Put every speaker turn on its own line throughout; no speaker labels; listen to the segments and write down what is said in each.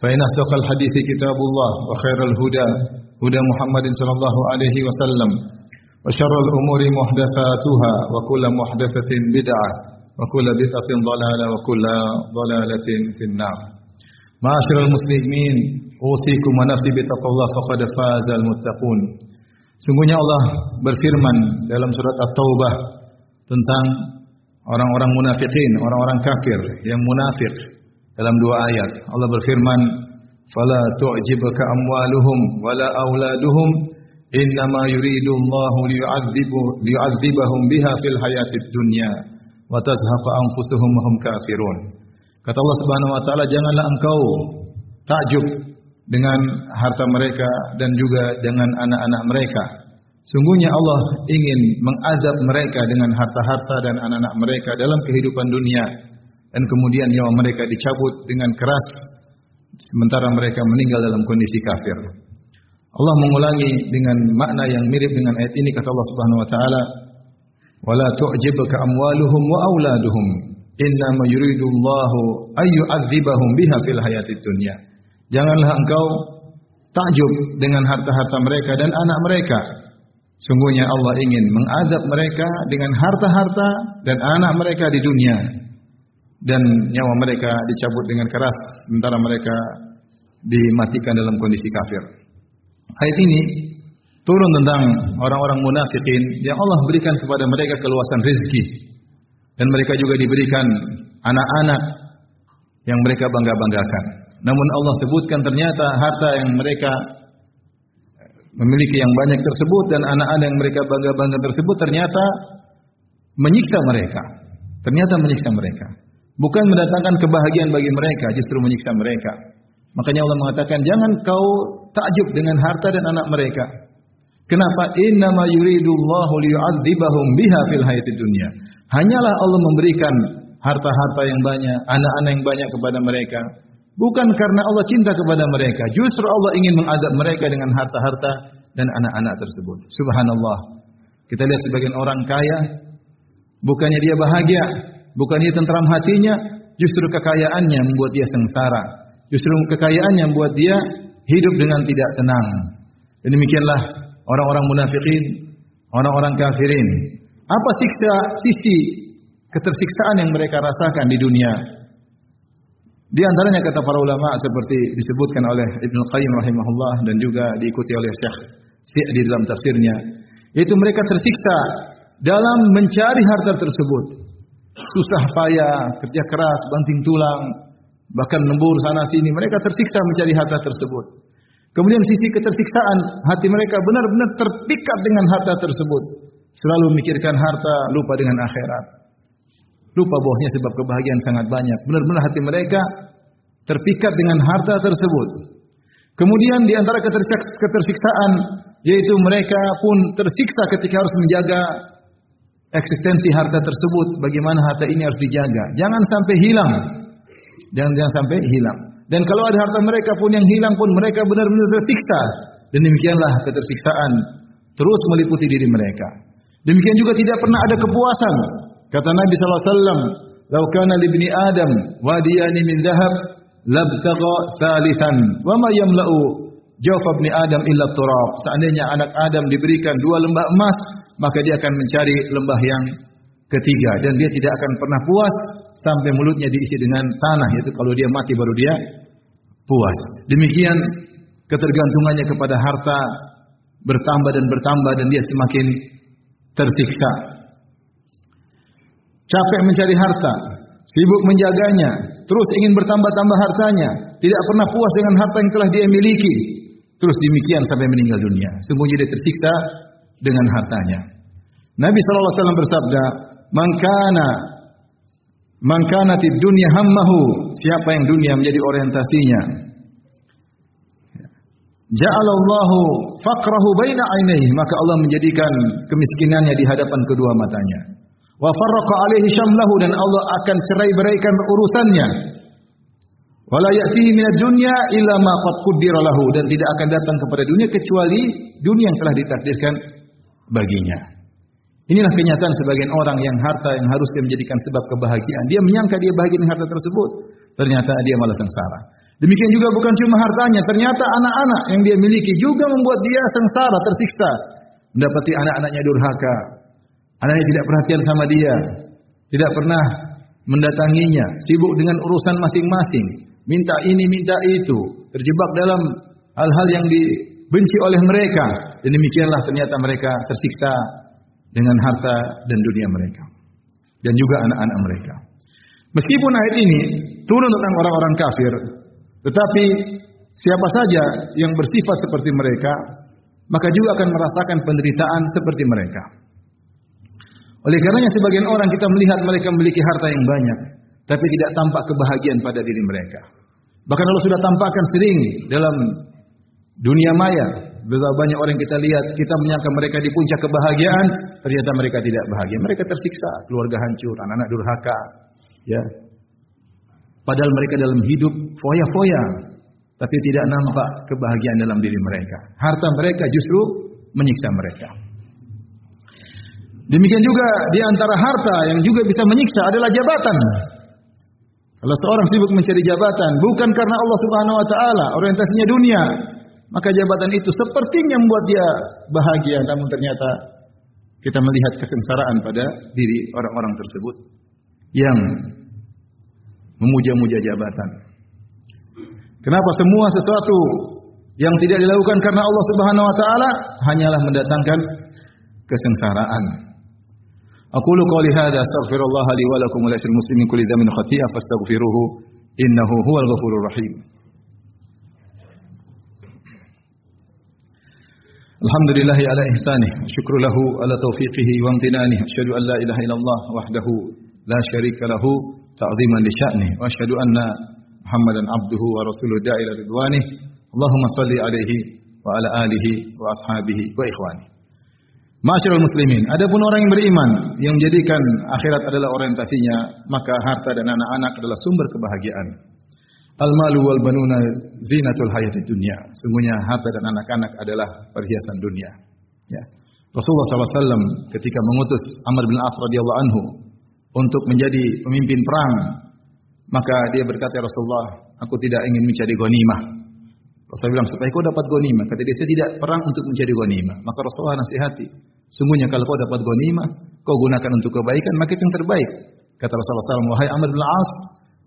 فإن أصدق الحديث كتاب الله وخير الهدى هدى محمد صلى الله عليه وسلم وشر الأمور محدثاتها وكل محدثة بدعة وكل بدعة ضلالة وكل ضلالة في النار معاشر المسلمين أوصيكم ونفسي بتقوى الله فقد فاز المتقون Sungguhnya Allah berfirman dalam surat At-Taubah tentang orang-orang munafikin, orang-orang kafir yang munafik dalam dua ayat. Allah berfirman, "Fala tu'jibuka amwaluhum wala auladuhum, innama yuridu Allah liyu'adzibu liyu'adzibahum biha fil hayatid dunya wa tazhaqa anfusuhum hum kafirun." Kata Allah Subhanahu wa taala, "Janganlah engkau takjub dengan harta mereka dan juga dengan anak-anak mereka." Sungguhnya Allah ingin mengazab mereka dengan harta-harta dan anak-anak mereka dalam kehidupan dunia dan kemudian nyawa mereka dicabut dengan keras sementara mereka meninggal dalam kondisi kafir. Allah mengulangi dengan makna yang mirip dengan ayat ini kata Allah Subhanahu wa taala, "Wala tu'jibuka amwaluhum wa auladuhum, innama yuridullahu ay yu'adzibahum biha fil hayatid dunya." Janganlah engkau takjub dengan harta-harta mereka dan anak mereka. Sungguhnya Allah ingin mengazab mereka dengan harta-harta dan anak mereka di dunia dan nyawa mereka dicabut dengan keras sementara mereka dimatikan dalam kondisi kafir. Ayat ini turun tentang orang-orang munafikin yang Allah berikan kepada mereka keluasan rezeki dan mereka juga diberikan anak-anak yang mereka bangga-banggakan. Namun Allah sebutkan ternyata harta yang mereka memiliki yang banyak tersebut dan anak-anak yang mereka bangga-bangga tersebut ternyata menyiksa mereka. Ternyata menyiksa mereka. Bukan mendatangkan kebahagiaan bagi mereka, justru menyiksa mereka. Makanya Allah mengatakan, jangan kau takjub dengan harta dan anak mereka. Kenapa? Innama yuridullahu liyu'adzibahum biha fil hayatid dunya. Hanyalah Allah memberikan harta-harta yang banyak, anak-anak yang banyak kepada mereka. Bukan karena Allah cinta kepada mereka, justru Allah ingin mengazab mereka dengan harta-harta dan anak-anak tersebut. Subhanallah. Kita lihat sebagian orang kaya, bukannya dia bahagia, bukannya tentram hatinya, justru kekayaannya membuat dia sengsara. Justru kekayaannya membuat dia hidup dengan tidak tenang. Dan demikianlah orang-orang munafikin, orang-orang kafirin. Apa siksa sisi ketersiksaan yang mereka rasakan di dunia? Di antaranya kata para ulama seperti disebutkan oleh Ibnu Qayyim rahimahullah dan juga diikuti oleh Syekh Sa'di dalam tafsirnya, yaitu mereka tersiksa dalam mencari harta tersebut. Susah payah, kerja keras, banting tulang, bahkan lembur sana sini, mereka tersiksa mencari harta tersebut. Kemudian sisi ketersiksaan, hati mereka benar-benar terpikat dengan harta tersebut. Selalu memikirkan harta, lupa dengan akhirat. Lupa bahwasanya sebab kebahagiaan sangat banyak. Benar-benar hati mereka terpikat dengan harta tersebut. Kemudian di antara ketersiksaan yaitu mereka pun tersiksa ketika harus menjaga eksistensi harta tersebut. Bagaimana harta ini harus dijaga. Jangan sampai hilang. Jangan jangan sampai hilang. Dan kalau ada harta mereka pun yang hilang pun mereka benar-benar tersiksa. Dan demikianlah ketersiksaan terus meliputi diri mereka. Demikian juga tidak pernah ada kepuasan. Kata Nabi sallallahu alaihi wasallam, "Lau kana li Adam wadiyani min dhahab, labtagha thalithan, wa ma yamla'u jawf Adam illa turab." Seandainya anak Adam diberikan dua lembah emas, maka dia akan mencari lembah yang ketiga dan dia tidak akan pernah puas sampai mulutnya diisi dengan tanah yaitu kalau dia mati baru dia puas. Demikian ketergantungannya kepada harta bertambah dan bertambah dan dia semakin tersiksa. Capek mencari harta, sibuk menjaganya, terus ingin bertambah-tambah hartanya, tidak pernah puas dengan harta yang telah dia miliki. Terus demikian sampai meninggal dunia. Sungguhnya dia tersiksa dengan hartanya. Nabi sallallahu alaihi wasallam bersabda, "Man kana man kanatid dunya hammahu." Siapa yang dunia menjadi orientasinya? ja'alallahu faqrahu baina ainaihi maka Allah menjadikan kemiskinannya di hadapan kedua matanya wa farraqa alaihi syamlahu dan Allah akan cerai-beraikan urusannya wala ya'tihi minad dunya illa ma qad qaddara lahu dan tidak akan datang kepada dunia kecuali dunia yang telah ditakdirkan baginya Inilah kenyataan sebagian orang yang harta yang harus dia menjadikan sebab kebahagiaan. Dia menyangka dia bahagia dengan harta tersebut. Ternyata dia malah sengsara. Demikian juga bukan cuma hartanya, ternyata anak-anak yang dia miliki juga membuat dia sengsara, tersiksa. Mendapati anak-anaknya durhaka. Anaknya tidak perhatian sama dia. Tidak pernah mendatanginya. Sibuk dengan urusan masing-masing. Minta ini, minta itu. Terjebak dalam hal-hal yang dibenci oleh mereka. Dan demikianlah ternyata mereka tersiksa dengan harta dan dunia mereka. Dan juga anak-anak mereka. Meskipun ayat ini turun tentang orang-orang kafir, tetapi siapa saja yang bersifat seperti mereka, maka juga akan merasakan penderitaan seperti mereka. Oleh karenanya sebagian orang kita melihat mereka memiliki harta yang banyak, tapi tidak tampak kebahagiaan pada diri mereka. Bahkan Allah sudah tampakkan sering dalam dunia maya. Betapa banyak orang kita lihat, kita menyangka mereka di puncak kebahagiaan, ternyata mereka tidak bahagia. Mereka tersiksa, keluarga hancur, anak-anak durhaka, ya. Padahal mereka dalam hidup foya-foya, tapi tidak nampak kebahagiaan dalam diri mereka. Harta mereka justru menyiksa mereka. Demikian juga di antara harta yang juga bisa menyiksa adalah jabatan. Kalau seorang sibuk mencari jabatan bukan karena Allah Subhanahu wa taala, orientasinya dunia, maka jabatan itu sepertinya membuat dia bahagia namun ternyata kita melihat kesengsaraan pada diri orang-orang tersebut yang memuja-muja jabatan. Kenapa semua sesuatu yang tidak dilakukan karena Allah Subhanahu wa taala hanyalah mendatangkan kesengsaraan. Aqulu qawli hadza astaghfirullah li wa lakum wa lil muslimin kulli dhanbin khati'a fastaghfiruhu innahu huwal ghafurur rahim. Alhamdulillahi ala ihsanih, syukru lahu ala taufiqihi wa amtinanih, asyhadu an la ilaha illallah wahdahu la syarika lahu ta'ziman li sya'ni wa asyhadu anna Muhammadan abduhu wa rasuluhu da'ila ridwanih Allahumma salli alaihi wa ala alihi wa ashabihi wa ikhwani Masyarul muslimin, adapun orang yang beriman yang menjadikan akhirat adalah orientasinya, maka harta dan anak-anak adalah sumber kebahagiaan. Al-malu wal banuna zinatul hayatid. Sungguhnya harta dan anak-anak adalah perhiasan dunia. Ya. Rasulullah SAW ketika mengutus Amr bin As radhiyallahu anhu untuk menjadi pemimpin perang. Maka dia berkata, ya Rasulullah, aku tidak ingin mencari ghanimah. Rasulullah bilang, supaya kau dapat ghanimah. Kata dia, saya tidak perang untuk mencari ghanimah. Maka Rasulullah nasihati, sungguhnya kalau kau dapat ghanimah, kau gunakan untuk kebaikan, maka itu yang terbaik. Kata Rasulullah SAW, wahai Amr bin As,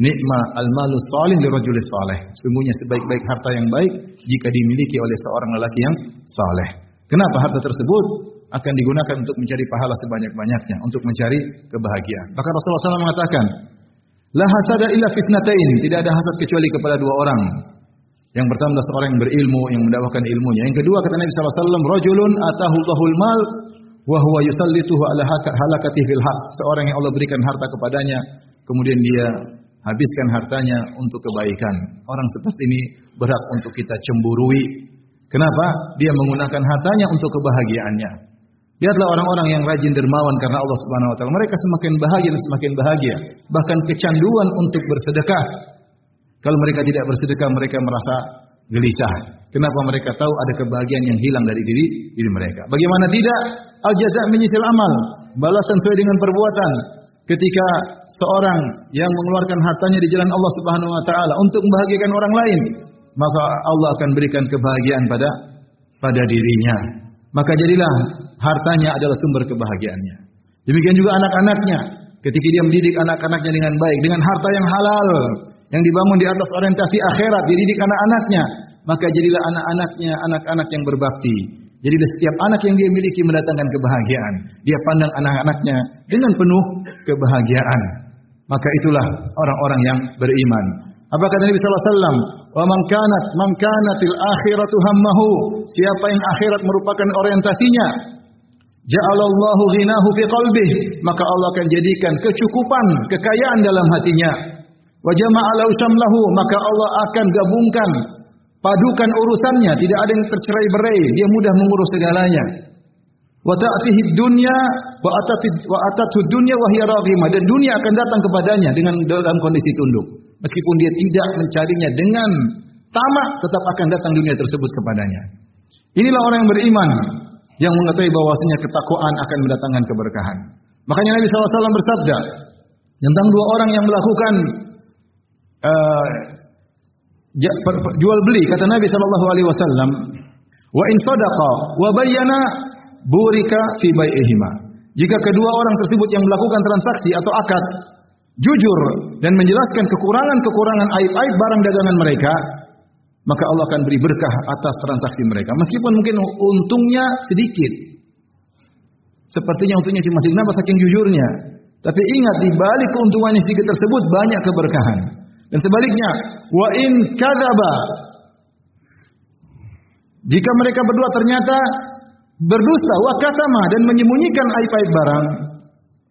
nikma al-malu salih li rajuli salih. Sungguhnya sebaik-baik harta yang baik jika dimiliki oleh seorang lelaki yang saleh. Kenapa harta tersebut? akan digunakan untuk mencari pahala sebanyak-banyaknya, untuk mencari kebahagiaan. Bahkan Rasulullah SAW mengatakan, La hasada illa fitnatain, tidak ada hasad kecuali kepada dua orang. Yang pertama adalah seorang yang berilmu, yang mendapatkan ilmunya. Yang kedua kata Nabi SAW, Rajulun atahu Allahul mal, wa huwa yusallituhu ala halakati fil haq. Seorang yang Allah berikan harta kepadanya, kemudian dia habiskan hartanya untuk kebaikan. Orang seperti ini berat untuk kita cemburui. Kenapa? Dia menggunakan hartanya untuk kebahagiaannya. Lihatlah orang-orang yang rajin dermawan karena Allah Subhanahu wa taala. Mereka semakin bahagia dan semakin bahagia. Bahkan kecanduan untuk bersedekah. Kalau mereka tidak bersedekah, mereka merasa gelisah. Kenapa mereka tahu ada kebahagiaan yang hilang dari diri diri mereka? Bagaimana tidak? Al jaza menyisil amal. Balasan sesuai dengan perbuatan. Ketika seorang yang mengeluarkan hartanya di jalan Allah Subhanahu wa taala untuk membahagiakan orang lain, maka Allah akan berikan kebahagiaan pada pada dirinya maka jadilah hartanya adalah sumber kebahagiaannya. Demikian juga anak-anaknya. Ketika dia mendidik anak-anaknya dengan baik, dengan harta yang halal, yang dibangun di atas orientasi akhirat, dididik anak-anaknya, maka jadilah anak-anaknya anak-anak yang berbakti. Jadi setiap anak yang dia miliki mendatangkan kebahagiaan. Dia pandang anak-anaknya dengan penuh kebahagiaan. Maka itulah orang-orang yang beriman. Apa kata Nabi sallallahu alaihi wasallam? Wa kanat man kanatil akhiratu hammahu. Siapa yang akhirat merupakan orientasinya, ja'alallahu ghinahu fi qalbih, maka Allah akan jadikan kecukupan, kekayaan dalam hatinya. Wa jama'a lahu maka Allah akan gabungkan padukan urusannya, tidak ada yang tercerai-berai, dia mudah mengurus segalanya. Wa ta'tihi dunya wa atati wa atatu dunya wa hiya dan dunia akan datang kepadanya dengan dalam kondisi tunduk. Meskipun dia tidak mencarinya dengan tamak, tetap akan datang dunia tersebut kepadanya. Inilah orang yang beriman yang mengetahui bahwasanya ketakwaan akan mendatangkan keberkahan. Makanya Nabi SAW bersabda tentang dua orang yang melakukan uh, jual beli kata Nabi sallallahu alaihi wasallam wa in sadaqa wa bayyana burika fi bai'ihima. Jika kedua orang tersebut yang melakukan transaksi atau akad jujur dan menjelaskan kekurangan-kekurangan aib-aib barang dagangan mereka maka Allah akan beri berkah atas transaksi mereka. Meskipun mungkin untungnya sedikit. Sepertinya untungnya cuma sedikit saking jujurnya? Tapi ingat di balik keuntungan yang sedikit tersebut banyak keberkahan dan sebaliknya, wa in kadzaba jika mereka berdua ternyata berdusta wa katama dan menyembunyikan aib-aib barang,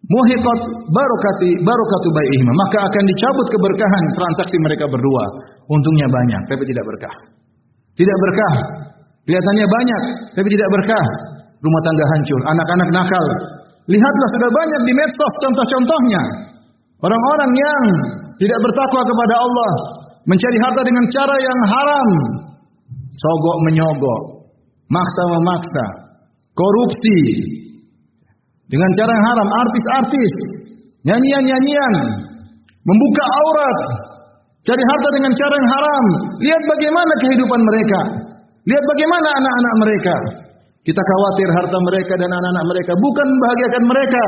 muhiqat barokati barokatu baihima, maka akan dicabut keberkahan transaksi mereka berdua. Untungnya banyak, tapi tidak berkah. Tidak berkah. Kelihatannya banyak, tapi tidak berkah. Rumah tangga hancur, anak-anak nakal. Lihatlah sudah banyak di medsos contoh-contohnya. Orang-orang yang tidak bertakwa kepada Allah, mencari harta dengan cara yang haram, sogok menyogok, maksa memaksa, korupsi, dengan cara yang haram, artis-artis, nyanyian-nyanyian, membuka aurat, cari harta dengan cara yang haram. Lihat bagaimana kehidupan mereka. Lihat bagaimana anak-anak mereka. Kita khawatir harta mereka dan anak-anak mereka bukan membahagiakan mereka,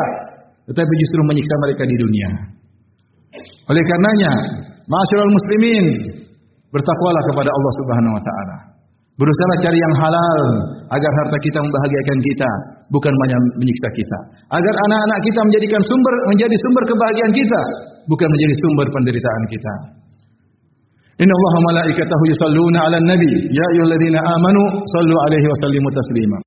tetapi justru menyiksa mereka di dunia. Oleh karenanya, masyarakat muslimin, bertakwalah kepada Allah Subhanahu wa taala. Berusaha cari yang halal agar harta kita membahagiakan kita, bukan menyiksa kita. Agar anak-anak kita menjadikan sumber menjadi sumber kebahagiaan kita, bukan menjadi sumber penderitaan kita. Inna Allah malaikatahu yusalluna 'alan nabi, ya ayyuhalladzina amanu sallu alaihi wa sallimu taslima.